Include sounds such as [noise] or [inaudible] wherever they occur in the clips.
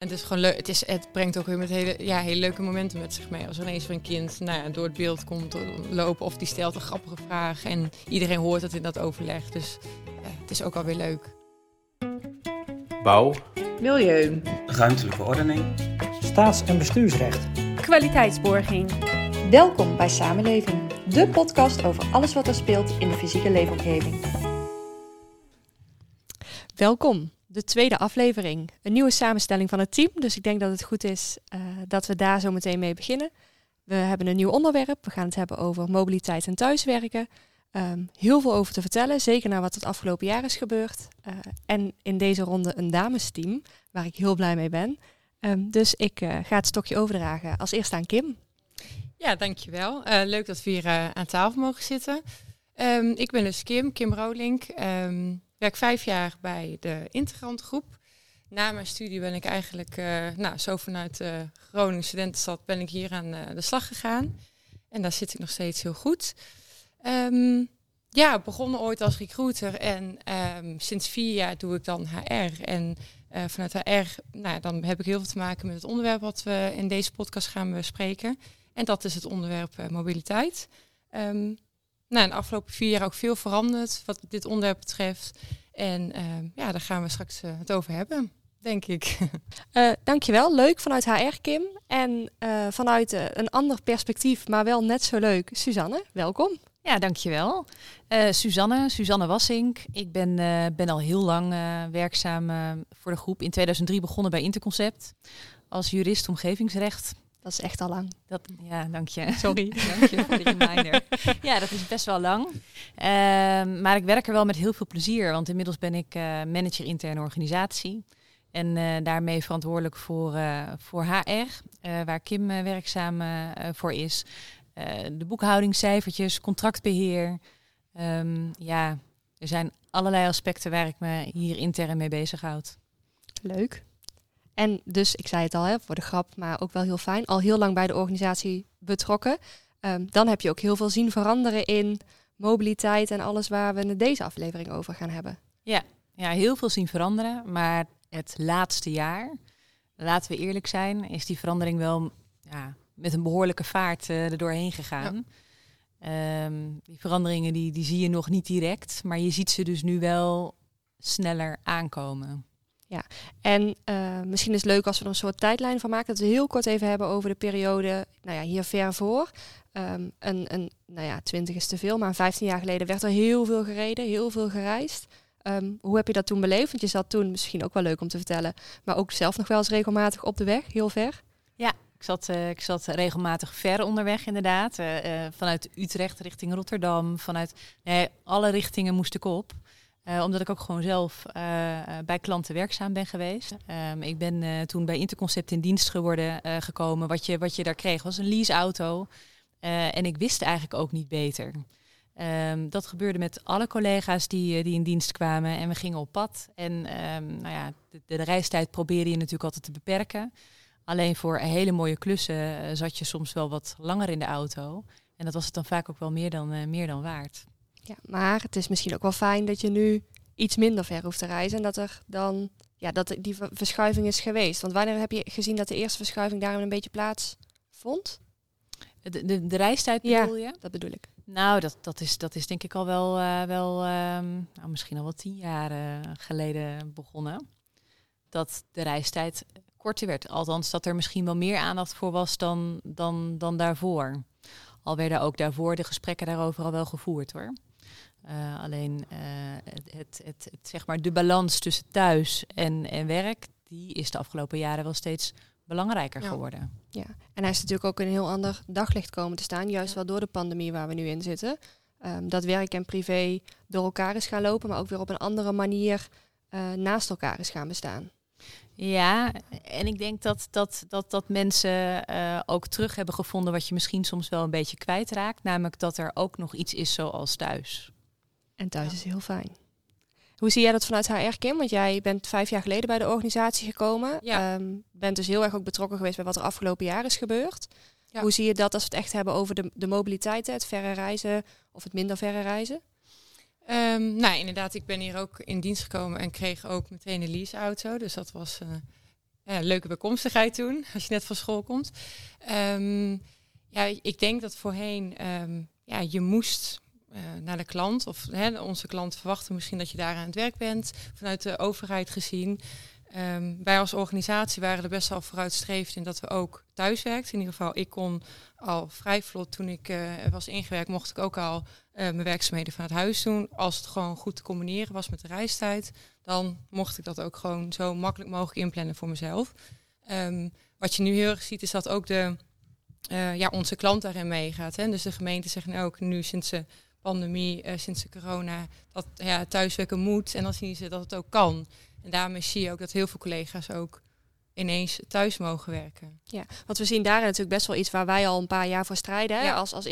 En het is gewoon leuk. Het, is, het brengt ook weer met hele, ja, hele leuke momenten met zich mee. Als er ineens een kind nou ja, door het beeld komt lopen of die stelt een grappige vraag. En iedereen hoort het in dat overleg. Dus uh, het is ook alweer leuk. Bouw. Milieu. Ruimtelijke ordening. Staats- en bestuursrecht. Kwaliteitsborging. Welkom bij Samenleving, de podcast over alles wat er speelt in de fysieke leefomgeving. Welkom de tweede aflevering. Een nieuwe samenstelling van het team. Dus ik denk dat het goed is uh, dat we daar zo meteen mee beginnen. We hebben een nieuw onderwerp. We gaan het hebben over mobiliteit en thuiswerken. Um, heel veel over te vertellen, zeker naar wat het afgelopen jaar is gebeurd. Uh, en in deze ronde een damesteam, waar ik heel blij mee ben. Um, dus ik uh, ga het stokje overdragen. Als eerste aan Kim. Ja, dankjewel. Uh, leuk dat we hier aan tafel mogen zitten. Um, ik ben dus Kim, Kim Rolink werk vijf jaar bij de Integrant Groep. Na mijn studie ben ik eigenlijk, uh, nou, zo vanuit de Groningen Studentenstad ben ik hier aan uh, de slag gegaan. En daar zit ik nog steeds heel goed. Um, ja, begonnen ooit als recruiter en um, sinds vier jaar doe ik dan HR. En uh, vanuit HR, nou, dan heb ik heel veel te maken met het onderwerp wat we in deze podcast gaan bespreken. En dat is het onderwerp mobiliteit. Um, nou, in de afgelopen vier jaar ook veel veranderd wat dit onderwerp betreft. En uh, ja, daar gaan we straks uh, het over hebben, denk ik. Uh, [laughs] dankjewel, leuk vanuit HR Kim. En vanuit een ander perspectief, maar wel net zo leuk, Suzanne, welkom. Ja, dankjewel. Suzanne, Suzanne Wassink. Ik ben, ben al heel lang werkzaam voor de groep. In 2003 begonnen bij Interconcept als jurist omgevingsrecht. Dat is echt al lang. Dat, ja, dank je. Sorry. [laughs] dank je voor de reminder. ja, dat is best wel lang. Uh, maar ik werk er wel met heel veel plezier, want inmiddels ben ik uh, manager interne organisatie. En uh, daarmee verantwoordelijk voor, voor HR, waar Kim werkzaam voor is. de boekhoudingscijfertjes, contractbeheer. Um, ja, er zijn allerlei aspecten waar ik me hier intern mee bezighoud. Leuk. En dus, ik zei het al, hè, voor de grap, maar ook wel heel fijn, al heel lang bij de organisatie betrokken. Um, dan heb je ook heel veel zien veranderen in mobiliteit en alles waar we in deze aflevering over gaan hebben. Ja, ja heel veel zien veranderen, maar het laatste jaar, laten we eerlijk zijn, is die verandering wel ja, met een behoorlijke vaart uh, er doorheen gegaan. Ja. Um, die veranderingen die, die zie je nog niet direct, maar je ziet ze dus nu wel sneller aankomen. Ja, en uh, misschien is het leuk als we er een soort tijdlijn van maken. Dat we heel kort even hebben over de periode, nou ja, hier ver voor. Um, een, een, nou ja, 20 is te veel, maar 15 jaar geleden werd er heel veel gereden, heel veel gereisd. Um, hoe heb je dat toen beleefd? Want je zat toen, misschien ook wel leuk om te vertellen, maar ook zelf nog wel eens regelmatig op de weg, heel ver. Ja, ik zat, uh, ik zat regelmatig ver onderweg inderdaad. Uh, vanuit Utrecht richting Rotterdam, vanuit nee, alle richtingen moest ik op. Uh, omdat ik ook gewoon zelf uh, bij klanten werkzaam ben geweest. Um, ik ben toen bij Interconcept in dienst geworden gekomen. Wat je, wat je daar kreeg was een leaseauto. en ik wist eigenlijk ook niet beter. Um, dat gebeurde met alle collega's die, die in dienst kwamen. En we gingen op pad. En um, nou ja, de, de, reistijd probeerde je natuurlijk altijd te beperken. Alleen voor hele mooie klussen zat je soms wel wat langer in de auto. En dat was het dan vaak ook wel meer dan, meer dan waard. Ja, maar het is misschien ook wel fijn dat je nu iets minder ver hoeft te reizen. En dat er dan ja, dat die verschuiving is geweest. Want wanneer heb je gezien dat de eerste verschuiving daarin een beetje plaats vond? De, de, de reistijd bedoel ja, je? dat bedoel ik. Nou, dat, dat, is, dat is denk ik al wel, uh, wel um, nou, misschien al wel tien jaar uh, geleden begonnen. Dat de reistijd korter werd. Althans, dat er misschien wel meer aandacht voor was dan, dan, dan daarvoor. Al werden ook daarvoor de gesprekken daarover al wel gevoerd hoor. Uh, alleen uh, het, het, het, het, zeg maar de balans tussen thuis en, en werk, die is de afgelopen jaren wel steeds belangrijker ja. geworden. Ja, en hij is natuurlijk ook in een heel ander daglicht komen te staan, juist ja. wel door de pandemie waar we nu in zitten. Um, dat werk en privé door elkaar is gaan lopen, maar ook weer op een andere manier uh, naast elkaar is gaan bestaan. Ja, en ik denk dat, dat, dat, dat mensen uh, ook terug hebben gevonden wat je misschien soms wel een beetje kwijtraakt. Namelijk dat er ook nog iets is zoals thuis. En thuis ja. is heel fijn. Hoe zie jij dat vanuit HR, Kim? Want jij bent vijf jaar geleden bij de organisatie gekomen. Ja. Um, bent dus heel erg ook betrokken geweest bij wat er afgelopen jaar is gebeurd. Ja. Hoe zie je dat als we het echt hebben over de, de mobiliteit, het verre reizen of het minder verre reizen? Um, nou, inderdaad, ik ben hier ook in dienst gekomen en kreeg ook meteen een leaseauto. Dus dat was uh, ja, leuke bijkomstigheid doen [laughs] als je net van school komt. Ehm, ja, ik denk dat voorheen um, ja, je moest naar de klant of hè, onze klanten verwachten misschien dat je daar aan het werk bent vanuit de overheid gezien. Um, wij als organisatie waren er best wel vooruitstrevend in dat we ook thuis werkten. In ieder geval, ik kon al vrij vlot toen ik uh, was ingewerkt, mocht ik ook al uh, mijn werkzaamheden vanuit huis doen. Als het gewoon goed te combineren was met de reistijd, dan mocht ik dat ook gewoon zo makkelijk mogelijk inplannen voor mezelf. Um, wat je nu heel erg ziet, is dat ook de, ja, onze klant daarin meegaat. Hè? Dus de gemeente zeggen ook nu sinds de pandemie, sinds de corona, dat ja, thuiswerken moet. En dan zien ze dat het ook kan. En daarmee zie je ook dat heel veel collega's ook ineens thuis mogen werken. Ja, want we zien daar natuurlijk best wel iets waar wij al een paar jaar voor strijden. Hè? Ja. Als, als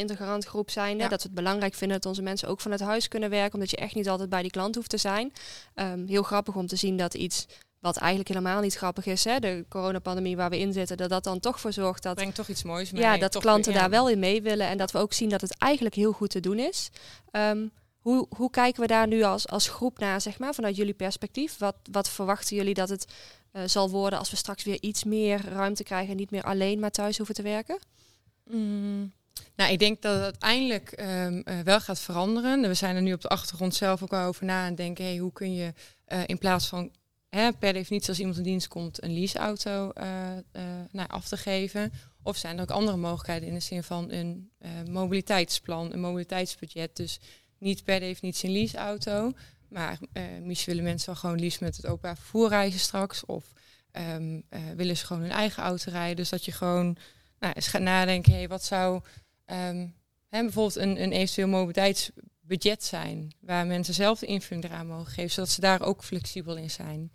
groep zijn. Ja. Dat we het belangrijk vinden dat onze mensen ook vanuit huis kunnen werken. Omdat je echt niet altijd bij die klant hoeft te zijn. Um, heel grappig om te zien dat iets wat eigenlijk helemaal niet grappig is, hè, de coronapandemie waar we in zitten, dat dat dan toch voor zorgt dat. Brengt toch iets moois mee. Ja, dat toch klanten ja. daar wel in mee willen. En dat we ook zien dat het eigenlijk heel goed te doen is. Um, hoe, hoe kijken we daar nu als, als groep naar, zeg maar, vanuit jullie perspectief? Wat, wat verwachten jullie dat het uh, zal worden als we straks weer iets meer ruimte krijgen en niet meer alleen maar thuis hoeven te werken? Mm. Nou, ik denk dat het uiteindelijk um, uh, wel gaat veranderen. We zijn er nu op de achtergrond zelf ook al over na en denken, hey, hoe kun je uh, in plaats van hè, per definitie als iemand in dienst komt een leaseauto nou, af te geven? Of zijn er ook andere mogelijkheden in de zin van een mobiliteitsplan, een mobiliteitsbudget? Dus niet per definitie een leaseauto. Maar uh, misschien willen mensen wel gewoon liefst met het openbaar vervoer reizen straks. Of uh, willen ze gewoon hun eigen auto rijden. Dus dat je gewoon nou, eens gaat nadenken, hey, wat zou um, hè, bijvoorbeeld een, een eventueel mobiliteitsbudget zijn. Waar mensen zelf de invulling eraan mogen geven. Zodat ze daar ook flexibel in zijn.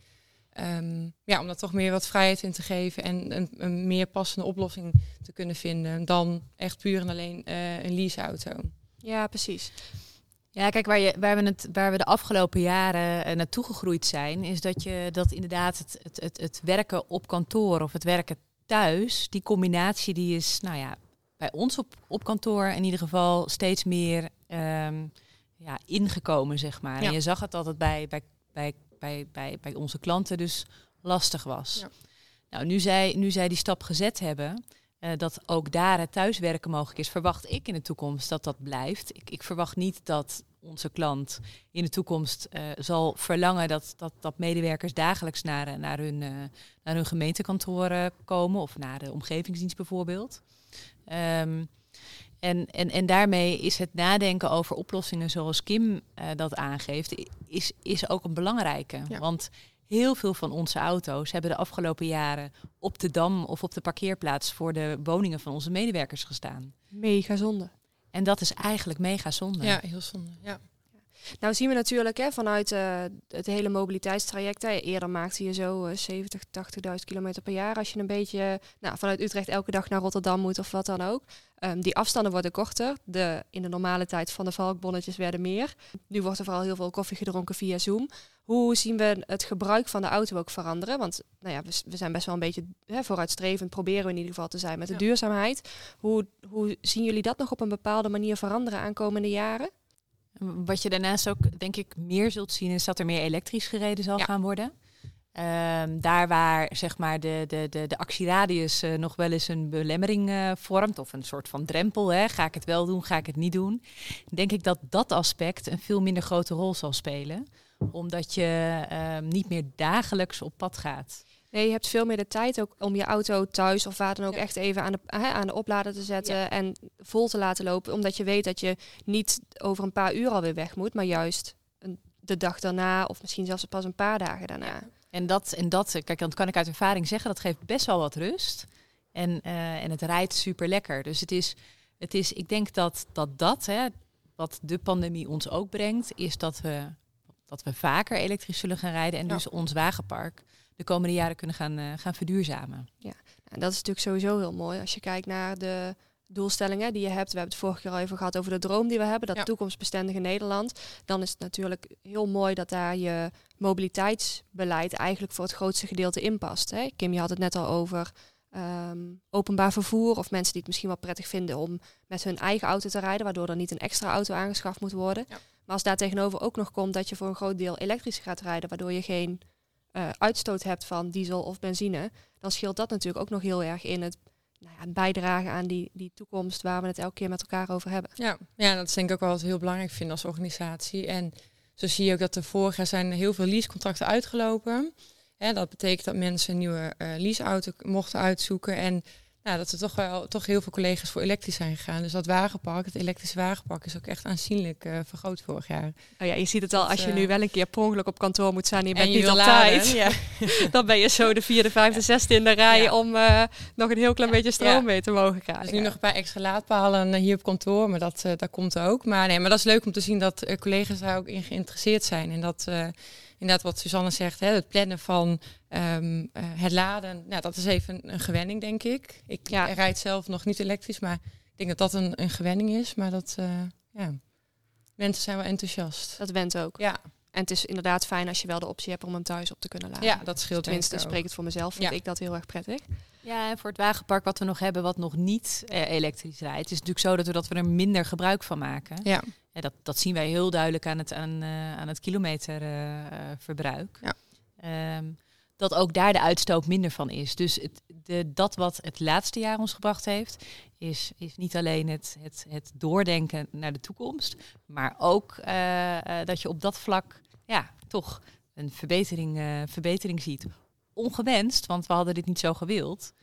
Um, ja, om daar toch meer wat vrijheid in te geven en een, een meer passende oplossing te kunnen vinden dan echt puur en alleen uh, een leaseauto. Ja, precies. Ja, kijk, waar, je, waar, we het, waar we de afgelopen jaren uh, naartoe gegroeid zijn, is dat je dat inderdaad het, het, het, het werken op kantoor of het werken thuis, die combinatie die is, nou ja, bij ons op, op kantoor in ieder geval steeds meer um, ja, ingekomen, zeg maar. Ja. En je zag het altijd bij, bij, bij, bij, bij, bij onze klanten dus lastig was. Ja. Nou, nu zij, nu zij die stap gezet hebben, uh, dat ook daar het thuiswerken mogelijk is, verwacht ik in de toekomst dat dat blijft. Ik, ik verwacht niet dat onze klant in de toekomst uh, zal verlangen dat, dat, dat medewerkers dagelijks naar, naar, hun, uh, naar hun gemeentekantoren komen of naar de omgevingsdienst bijvoorbeeld. Um, en, en, en daarmee is het nadenken over oplossingen zoals Kim dat aangeeft, is, is ook een belangrijke. Ja. Want heel veel van onze auto's hebben de afgelopen jaren op de dam of op de parkeerplaats voor de woningen van onze medewerkers gestaan. Mega zonde. En dat is eigenlijk mega zonde. Ja, heel zonde. Ja. Nou zien we natuurlijk hè, vanuit uh, het hele mobiliteitstraject. Hè, eerder maakte je zo uh, 70, 80.000 kilometer per jaar. Als je een beetje nou, vanuit Utrecht elke dag naar Rotterdam moet of wat dan ook. Um, die afstanden worden korter. De, in de normale tijd van de valkbonnetjes werden meer. Nu wordt er vooral heel veel koffie gedronken via Zoom. Hoe zien we het gebruik van de auto ook veranderen? Want nou ja, we, we zijn best wel een beetje hè, vooruitstrevend. Proberen we in ieder geval te zijn met de ja. duurzaamheid. Hoe, hoe zien jullie dat nog op een bepaalde manier veranderen aankomende jaren? Wat je daarnaast ook, denk ik, meer zult zien, is dat er meer elektrisch gereden zal ja. gaan worden. Um, daar waar zeg maar, de, de, de, de actieradius uh, nog wel eens een belemmering uh, vormt, of een soort van drempel, hè. ga ik het wel doen, ga ik het niet doen, denk ik dat dat aspect een veel minder grote rol zal spelen, omdat je um, niet meer dagelijks op pad gaat. Nee, je hebt veel meer de tijd ook om je auto thuis of waar dan ook ja. echt even aan de, hè, aan de oplader te zetten ja. en vol te laten lopen. Omdat je weet dat je niet over een paar uur alweer weg moet, maar juist een, de dag daarna of misschien zelfs pas een paar dagen daarna. Ja. En dat, en dat, kijk, dan kan ik uit ervaring zeggen, dat geeft best wel wat rust. En, uh, en het rijdt super lekker. Dus het is, het is ik denk dat dat, dat hè, wat de pandemie ons ook brengt, is dat we, dat we vaker elektrisch zullen gaan rijden en ja. dus ons wagenpark de komende jaren kunnen gaan, uh, gaan verduurzamen. Ja, en dat is natuurlijk sowieso heel mooi. Als je kijkt naar de doelstellingen die je hebt. We hebben het vorige keer al even gehad over de droom die we hebben, dat ja. toekomstbestendige Nederland. Dan is het natuurlijk heel mooi dat daar je mobiliteitsbeleid eigenlijk voor het grootste gedeelte in past. Hè? Kim, je had het net al over um, openbaar vervoer of mensen die het misschien wel prettig vinden om met hun eigen auto te rijden, waardoor er niet een extra auto aangeschaft moet worden. Ja. Maar als daar tegenover ook nog komt dat je voor een groot deel elektrisch gaat rijden, waardoor je geen uh, uitstoot hebt van diesel of benzine, dan scheelt dat natuurlijk ook nog heel erg in het, nou ja, bijdragen aan die, die toekomst waar we het elke keer met elkaar over hebben. Ja, ja, dat is denk ik ook wel wat heel belangrijk vinden als organisatie. En zo zie je ook dat er vorig jaar zijn heel veel leasecontracten uitgelopen. Hè, dat betekent dat mensen een nieuwe uh, leaseauto mochten uitzoeken. En nou, dat er toch wel toch heel veel collega's voor elektrisch zijn gegaan. Dus dat wagenpark, het elektrische wagenpark, is ook echt aanzienlijk uh, vergroot vorig jaar. Oh ja, je ziet het al als je uh, nu wel een keer per ongeluk op kantoor moet staan je bent en je niet op tijd. Ja. [laughs] dan ben je zo de vierde, [laughs] vijfde, zesde in de rij Ja. om uh, nog een heel klein beetje stroom mee te mogen krijgen. Dus nu nog een paar extra laadpalen eh, hier op kantoor, maar dat, dat komt ook. Maar, nee, maar dat is leuk om te zien dat collega's daar ook in geïnteresseerd zijn. En dat inderdaad wat Suzanne zegt, hè, het plannen van um, het laden, nou, dat is even een, een gewenning, denk ik. Ik Ja. rijd zelf nog niet elektrisch, maar ik denk dat dat een, een gewenning is. Maar dat, uh, ja, mensen zijn wel enthousiast. Dat went ook. Ja, En het is inderdaad fijn als je wel de optie hebt om hem thuis op te kunnen laden. ja dat scheelt Tenminste, spreek het voor mezelf, vind Ja. ik dat heel erg prettig. Ja, en voor het wagenpark wat we nog hebben, wat nog niet eh, elektrisch rijdt, is het natuurlijk zo dat we, dat we er minder gebruik van maken. Ja, Ja, dat, dat zien wij heel duidelijk aan het, aan, uh, aan het kilometerverbruik. Ja. Ehm, dat ook daar de uitstoot minder van is. Dus het, de, dat wat het laatste jaar ons gebracht heeft, is, is niet alleen het, het, het doordenken naar de toekomst, maar ook uh, dat je op dat vlak ja, toch een verbetering, uh, verbetering ziet. Ongewenst, want we hadden dit niet zo gewild.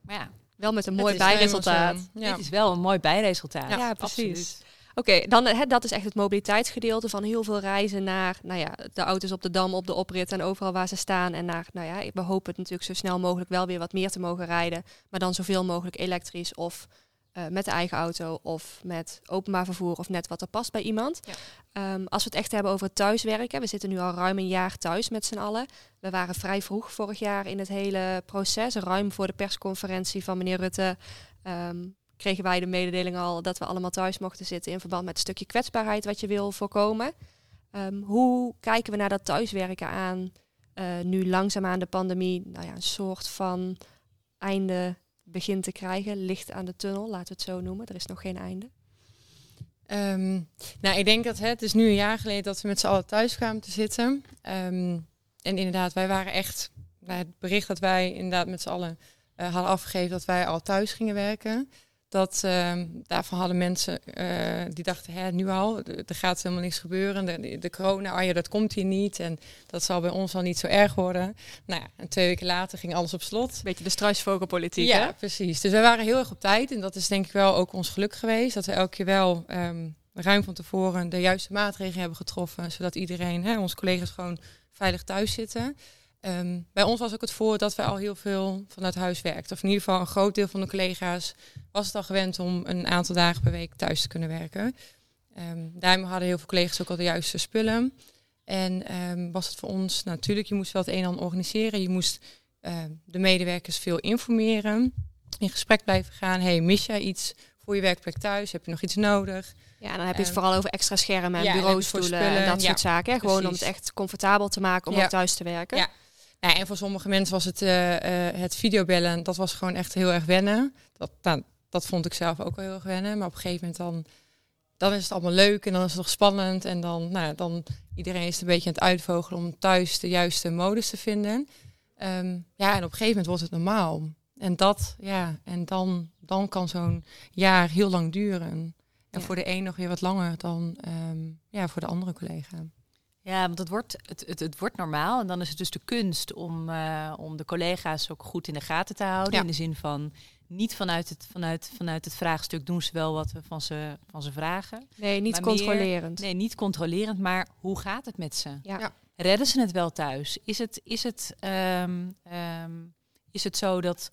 Maar ja, Wel met een mooi bijresultaat. Ja. dit is wel een mooi bijresultaat. Ja, precies. Absoluut. Oké, dan hè, dat is echt het mobiliteitsgedeelte van heel veel reizen naar, nou ja, de auto's op de dam, op de oprit en overal waar ze staan. En naar, nou ja, we hopen het natuurlijk zo snel mogelijk wel weer wat meer te mogen rijden, maar dan zoveel mogelijk elektrisch of uh, met de eigen auto of met openbaar vervoer of net wat er past bij iemand. Ja. Um, als we het echt hebben over het thuiswerken, we zitten nu al ruim een jaar thuis met z'n allen. We waren vrij vroeg vorig jaar in het hele proces, ruim voor de persconferentie van meneer Rutte. Um, kregen wij de mededeling al dat we allemaal thuis mochten zitten in verband met een stukje kwetsbaarheid wat je wil voorkomen. Um, hoe kijken we naar dat thuiswerken aan uh, nu langzaamaan de pandemie nou ja, een soort van einde begint te krijgen, licht aan de tunnel, laten we het zo noemen. Er is nog geen einde. Um, nou, ik denk dat hè, het is nu een jaar geleden dat we met z'n allen thuis kwamen te zitten. Um, en inderdaad, wij waren echt, nou, het bericht dat wij inderdaad met z'n allen uh, hadden afgegeven dat wij al thuis gingen werken. Dat uh, daarvan hadden mensen uh, die dachten, hè, nu al, er gaat helemaal niks gebeuren. De, de corona, oh ja, dat komt hier niet. En dat zal bij ons al niet zo erg worden. Nou ja, en twee weken later ging alles op slot. Beetje de struisvogelpolitiek, Ja, hè? precies. Dus wij waren heel erg op tijd. En dat is denk ik wel ook ons geluk geweest. Dat we elke keer wel um, ruim van tevoren de juiste maatregelen hebben getroffen. Zodat iedereen, hè, onze collega's gewoon veilig thuis zitten. Um, bij ons was ook het voor dat wij al heel veel vanuit huis werkten. Of in ieder geval een groot deel van de collega's was het al gewend om een aantal dagen per week thuis te kunnen werken. Um, daarom hadden heel veel collega's ook al de juiste spullen. En um, was het voor ons natuurlijk, je moest wel het een en ander organiseren. Je moest uh, de medewerkers veel informeren. In gesprek blijven gaan. Hey, mis jij iets voor je werkplek thuis? Heb je nog iets nodig? Ja, dan heb je het vooral over extra schermen en ja, bureaustoelen en, en dat soort ja, zaken. Hè? Gewoon om het echt comfortabel te maken om Ja. ook thuis te werken. Ja. Ja, en voor sommige mensen was het, uh, uh, het videobellen, dat was gewoon echt heel erg wennen. Dat, nou, dat vond ik zelf ook wel heel erg wennen. Maar op een gegeven moment dan, dan is het allemaal leuk en dan is het nog spannend. En dan, nou, dan iedereen is het een beetje aan het uitvogelen om thuis de juiste modus te vinden. Um, ja, en op een gegeven moment wordt het normaal. En dat, ja, en dan, dan kan zo'n jaar heel lang duren. En Ja. voor de een nog weer wat langer dan um, ja, voor de andere collega. Ja, want het wordt, het, het, het wordt normaal. En dan is het dus de kunst om, uh, om de collega's ook goed in de gaten te houden. Ja. In de zin van niet vanuit het, vanuit, vanuit het vraagstuk doen ze wel wat we van ze, van ze vragen. Nee, niet Maar controlerend. Meer, nee, niet controlerend, maar hoe gaat het met ze? Ja. Ja. Redden ze het wel thuis? Is het, is, het, um, um, is het zo dat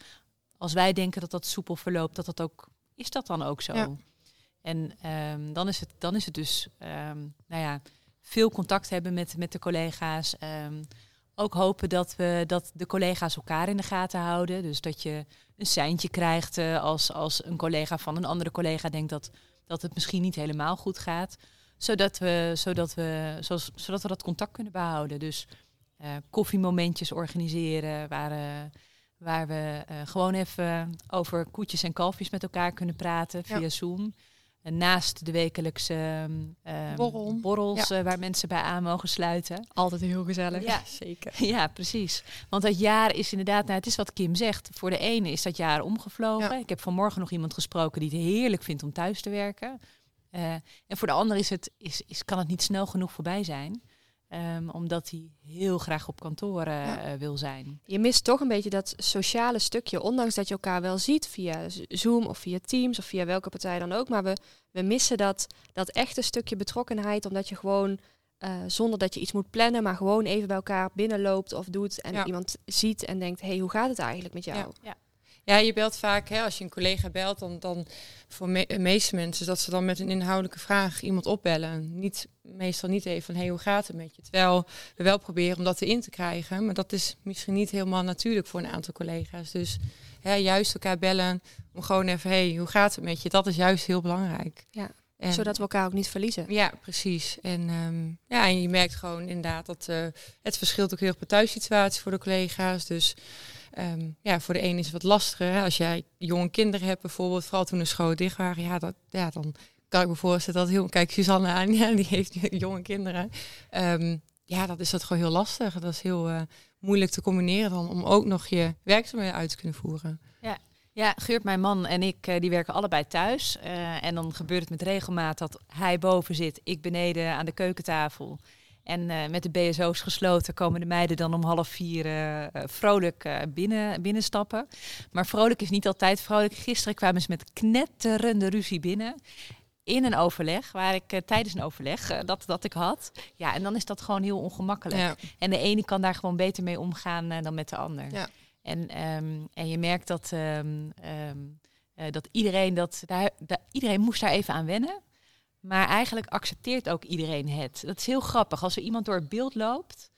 als wij denken dat dat soepel verloopt, dat dat ook is dat dan ook zo? Ja. En um, dan, is het, dan is het dus, nou ja veel contact hebben met, met de collega's. Um, ook hopen dat, we, dat de collega's elkaar in de gaten houden. Dus dat je een seintje krijgt uh, als, als een collega van een andere collega denkt dat, dat het misschien niet helemaal goed gaat. Zodat we, zodat we, zoals, zodat we dat contact kunnen behouden. Dus uh, koffiemomentjes organiseren waar, uh, waar we gewoon even over koetjes en kalfjes met elkaar kunnen praten via Ja. Zoom. Naast de wekelijkse Borrel. borrels eh, waar mensen bij aan mogen sluiten. Altijd heel gezellig. Ja. [laughs] zeker. Ja, precies. Want dat jaar is inderdaad, nou, het is wat Kim zegt. Voor de ene is dat jaar omgevlogen. Ja. Ik heb vanmorgen nog iemand gesproken die het heerlijk vindt om thuis te werken. Eh, en voor de ander is het, is, is, kan het niet snel genoeg voorbij zijn. Ehm, omdat hij heel graag op kantoor eh, Ja. eh, wil zijn. Je mist toch een beetje dat sociale stukje, ondanks dat je elkaar wel ziet via Zoom of via Teams of via welke partij dan ook. Maar we, we missen dat, dat echte stukje betrokkenheid, omdat je gewoon eh, zonder dat je iets moet plannen, maar gewoon even bij elkaar binnenloopt of doet en Ja. iemand ziet en denkt, hé, hey, hoe gaat het eigenlijk met jou? Ja. Ja, je belt vaak, hè, als je een collega belt, dan, dan voor me- de meeste mensen dat ze dan met een inhoudelijke vraag iemand opbellen. Niet, meestal niet even van, hé, hey, hoe gaat het met je? Terwijl we wel proberen om dat erin te krijgen, maar dat is misschien niet helemaal natuurlijk voor een aantal collega's. Dus hè, juist elkaar bellen om gewoon even, hé, hey, hoe gaat het met je? Dat is juist heel belangrijk. Ja, En- Zodat we elkaar ook niet verliezen. ja, precies. En, ehm, ja, en je merkt gewoon inderdaad dat eh, het verschilt ook heel erg per thuissituatie voor de collega's. Dus ehm, ja, voor de ene is het wat lastiger. Hè. Als jij jonge kinderen hebt bijvoorbeeld, vooral toen de scholen dicht waren, ja, dat, ja dan kan ik me voorstellen dat heel... Kijk, Suzanne aan, ja, die heeft [laughs] jonge kinderen. Ehm, ja, dat is dat gewoon heel lastig. Dat is heel eh, moeilijk te combineren dan om ook nog je werkzaamheden uit te kunnen voeren. Ja, Geurt, mijn man en ik, eh, die werken allebei thuis. Eh, en dan gebeurt het met regelmaat dat hij boven zit, ik beneden aan de keukentafel. En eh, met de BSO's gesloten komen de meiden dan om half vier eh, eh, vrolijk binnen, binnenstappen. Maar vrolijk is niet altijd vrolijk. Gisteren kwamen ze met knetterende ruzie binnen. In een overleg, waar ik tijdens een overleg dat, dat ik had. Ja, en dan is dat gewoon heel ongemakkelijk. Ja, En de ene kan daar gewoon beter mee omgaan dan met de ander. Ja. En, ehm, en je merkt dat, ehm, ehm, eh, dat iedereen dat daar, da- iedereen moest daar even aan wennen. Maar eigenlijk accepteert ook iedereen het. Dat is heel grappig. Als er iemand door het beeld loopt.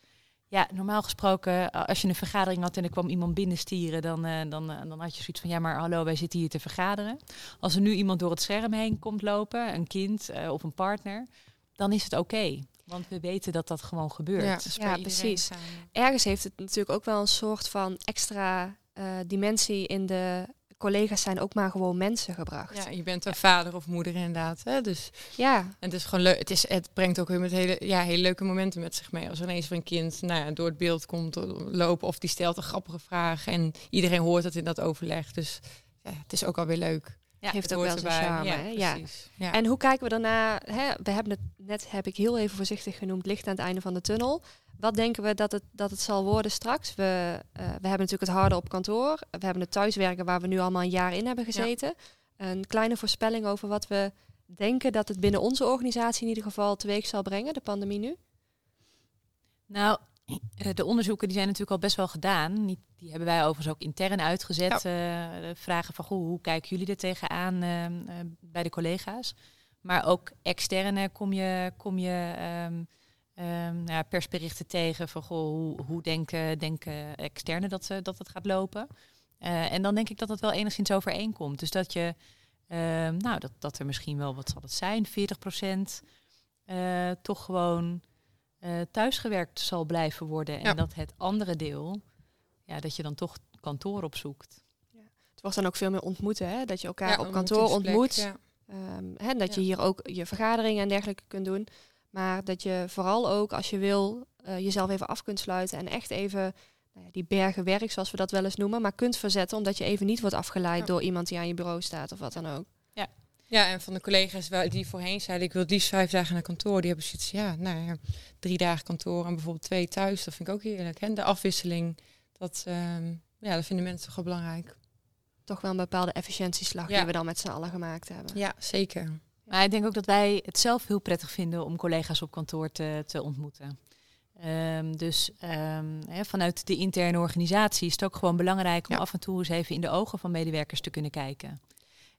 Ja, normaal gesproken, als je een vergadering had en er kwam iemand binnenstieren, dan, eh, dan, eh, dan had je zoiets van, ja maar hallo, wij zitten hier te vergaderen. Als er nu iemand door het scherm heen komt lopen, een kind eh, of een partner, dan is het oké. Want we weten dat dat gewoon gebeurt. ja, is bij Ja, precies. samen. Ergens heeft het natuurlijk ook wel een soort van extra eh, dimensie in de collega's zijn ook maar gewoon mensen gebracht. Ja, je bent een vader of moeder inderdaad. Hè? Dus ja. En het is gewoon leuk. Het, is, het brengt ook weer met hele, ja, hele leuke momenten met zich mee. Als er ineens weer een kind nou ja, door het beeld komt eh, lopen of die stelt een grappige vraag en iedereen hoort het in dat overleg. Dus ja, het is ook alweer leuk. Ja, heeft ook wel zijn charme. Ja. Ja. En hoe kijken we daarna? Hè, we hebben het net, heb ik heel even voorzichtig genoemd, licht aan het einde van de tunnel. Wat denken we dat het, dat het zal worden straks? We, eh, we hebben natuurlijk het harde op kantoor. We hebben het thuiswerken waar we nu allemaal een jaar in hebben gezeten. Een kleine voorspelling over wat we denken dat het binnen onze organisatie in ieder geval teweeg zal brengen, de pandemie nu. Nou, de onderzoeken die zijn natuurlijk al best wel gedaan. Niet, die hebben wij overigens ook intern uitgezet. eh, vragen van goh, hoe kijken jullie er tegenaan eh, eh, bij de collega's? Maar ook externe kom je, kom je ehm, ehm, ja, persberichten tegen van goh, hoe, hoe denken, denken externen dat, ze, dat het gaat lopen? Eh, en dan denk ik dat het wel enigszins overeenkomt. Dus dat je, ehm, nou, dat, dat er misschien wel, wat zal het zijn, 40 procent eh, toch gewoon eh thuisgewerkt zal blijven worden. En Ja. dat het andere deel, ja, dat je dan toch kantoor opzoekt. Het wordt dan ook veel meer ontmoeten, hè? dat je elkaar Ja, op kantoor ontmoet. ja. Ehm, hè, dat je Ja. hier ook je vergaderingen en dergelijke kunt doen. Maar dat je vooral ook, als je wil, eh, jezelf even af kunt sluiten en echt even nou ja, die bergen werk, zoals we dat wel eens noemen, maar kunt verzetten, omdat je even niet wordt afgeleid Ja. door iemand die aan je bureau staat of wat dan ook. Ja, en van de collega's waar- die voorheen zeiden, ik wil liefst vijf dagen naar kantoor. Die hebben zoiets ja, nou ja, drie dagen kantoor en bijvoorbeeld twee thuis. Dat vind ik ook heerlijk. En de afwisseling, dat, ehm, ja, dat vinden mensen toch wel belangrijk. Toch wel een bepaalde efficiëntieslag Ja. die we dan met z'n allen gemaakt hebben. Ja, zeker. Maar ik denk ook dat wij het zelf heel prettig vinden om collega's op kantoor te, te ontmoeten. Ehm, dus ehm, hè, vanuit de interne organisatie is het ook gewoon belangrijk om Ja. af en toe eens even in de ogen van medewerkers te kunnen kijken.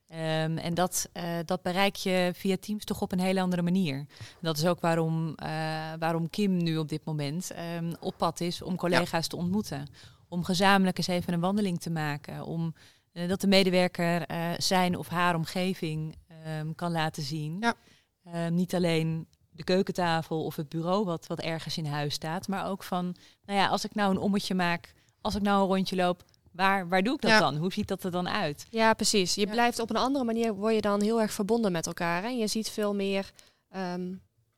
Ehm, en dat, eh, dat bereik je via Teams toch op een hele andere manier. Dat is ook waarom, eh, waarom Kim nu op dit moment ehm, op pad is om collega's te ontmoeten. Om gezamenlijk eens even een wandeling te maken. Om eh, dat de medewerker zijn of haar omgeving ehm, kan laten zien. Ja. Niet alleen de keukentafel of het bureau wat, wat ergens in huis staat. Maar ook van, nou ja, als ik nou een ommetje maak, als ik nou een rondje loop, waar, waar doe ik dat Ja. dan? Hoe ziet dat er dan uit? Ja, precies. Je Ja. blijft op een andere manier, word je dan heel erg verbonden met elkaar. Hè? Je ziet veel meer ehm,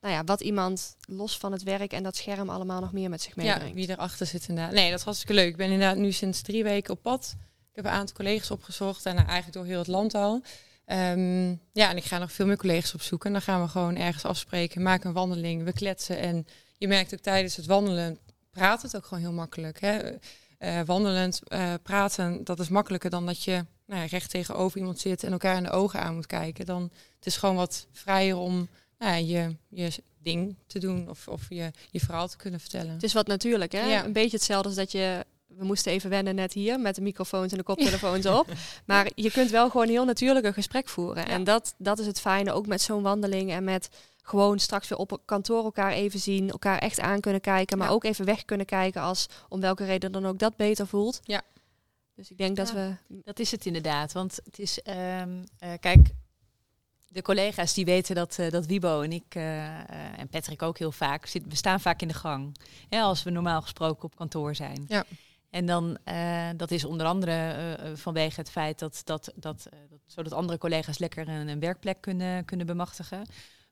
nou ja, wat iemand los van het werk en dat scherm allemaal nog meer met zich Ja, meebrengt. wie erachter zit inderdaad. Nee, dat is hartstikke leuk. Ik ben inderdaad nu sinds drie weken op pad. Ik heb een aantal collega's opgezocht en nou, eigenlijk door heel het land al. Ehm, ja, en ik ga nog veel meer collega's opzoeken. En dan gaan we gewoon ergens afspreken, maken een wandeling, we kletsen. En je merkt ook tijdens het wandelen, praat het ook gewoon heel makkelijk. Hè? Eh, wandelend eh, praten, dat is makkelijker dan dat je nou ja, recht tegenover iemand zit en elkaar in de ogen aan moet kijken. Dan het is gewoon wat vrijer om nou ja, je, je ding te doen of, of je, je verhaal te kunnen vertellen. Het is wat natuurlijk, hè? Ja. Een beetje hetzelfde als dat je... We moesten even wennen net hier met de microfoons en de koptelefoons op. Maar je kunt wel gewoon heel natuurlijk een gesprek voeren. Ja. En dat, dat is het fijne, ook met zo'n wandeling en met gewoon straks weer op kantoor elkaar even zien, elkaar echt aan kunnen kijken, maar Ja. ook even weg kunnen kijken als om welke reden dan ook dat beter voelt. Ja. Dus ik denk dat Ja. we Dat is het inderdaad. Want het is, ehm, eh, kijk, de collega's die weten dat, eh, dat Wibo en ik eh, en Patrick ook heel vaak, zit, we staan vaak in de gang. Ja, als we normaal gesproken op kantoor zijn. Ja. En dan, eh, dat is onder andere vanwege het feit dat, dat, dat, eh, dat, zodat andere collega's lekker een, een werkplek kunnen, kunnen bemachtigen.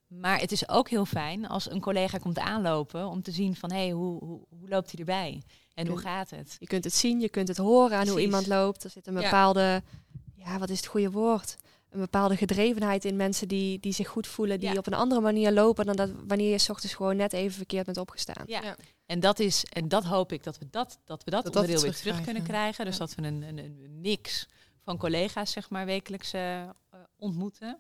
Maar het is ook heel fijn als een collega komt aanlopen om te zien van hé, hey, hoe, hoe, hoe loopt hij erbij? En hoe gaat het? Je kunt het zien, je kunt het horen aan hoe iemand loopt. Er zit een bepaalde, ja. wat is het goede woord? Een bepaalde gedrevenheid in mensen die, die zich goed voelen, die Ja. op een andere manier lopen dan dat wanneer je 's ochtends gewoon net even verkeerd bent opgestaan. Ja. Ja. En dat is en dat hoop ik dat we dat, dat, we dat, Dat dat onderdeel weer terug kunnen krijgen. Dus Ja. dat we een, een, een mix van collega's zeg maar wekelijks eh, ontmoeten.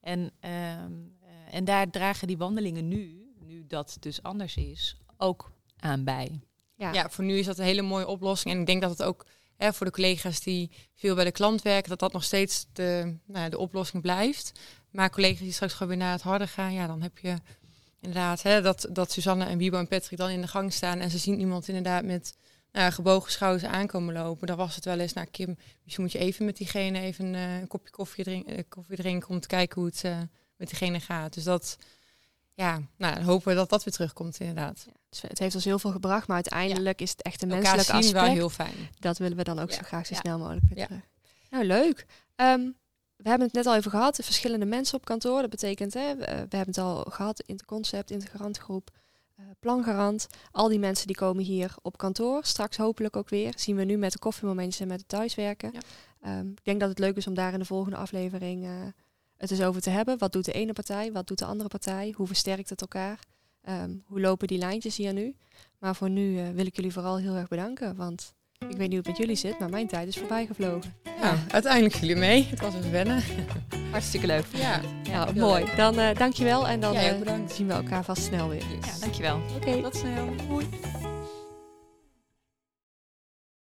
En, ehm, eh, en daar dragen die wandelingen nu, nu dat dus anders is, ook aan bij. Ja. Ja, voor nu is dat een hele mooie oplossing. En ik denk dat het ook hè, voor de collega's die veel bij de klant werken, dat dat nog steeds de, nou, ja, de oplossing blijft. Maar collega's die straks gewoon weer naar het harde gaan, ja, dan heb je inderdaad hè, dat, dat Suzanne en Wiebo en Patrick dan in de gang staan en ze zien iemand inderdaad met nou, gebogen schouders aankomen lopen. Dan was het wel eens, nou Kim, misschien moet je even met diegene even eh, een kopje koffie, drink, eh, koffie drinken om te kijken hoe het eh, met diegene gaat. Dus dat, ja, nou, hopen we dat dat weer terugkomt inderdaad. Dus het heeft ons heel veel gebracht, maar uiteindelijk is het echt een menselijk zien aspect. wel heel fijn. Dat willen we dan ook Ja. zo graag zo snel mogelijk weer Ja. terug. Nou, leuk. Ehm, we hebben het net al even gehad, verschillende mensen op kantoor. Dat betekent, hè, we, we hebben het al gehad, interconcept, integrantgroep, eh plangarant. Al die mensen die komen hier op kantoor. Straks hopelijk ook weer. Zien we nu met de koffiemomentjes en met het thuiswerken. Ehm, ik denk dat het leuk is om daar in de volgende aflevering eh, het eens over te hebben. Wat doet de ene partij? Wat doet de andere partij? Hoe versterkt het elkaar? Ehm, hoe lopen die lijntjes hier nu? Maar voor nu eh, wil ik jullie vooral heel erg bedanken. Want ik weet niet hoe het met jullie zit, maar mijn tijd is voorbij gevlogen. Ja, uiteindelijk jullie mee. Het was even wennen. Hartstikke leuk. Ja, Ja, mooi. leuk. Dan eh dankjewel en dan eh, zien we elkaar vast snel weer. Ja, dankjewel. Oké. Tot snel. Doei.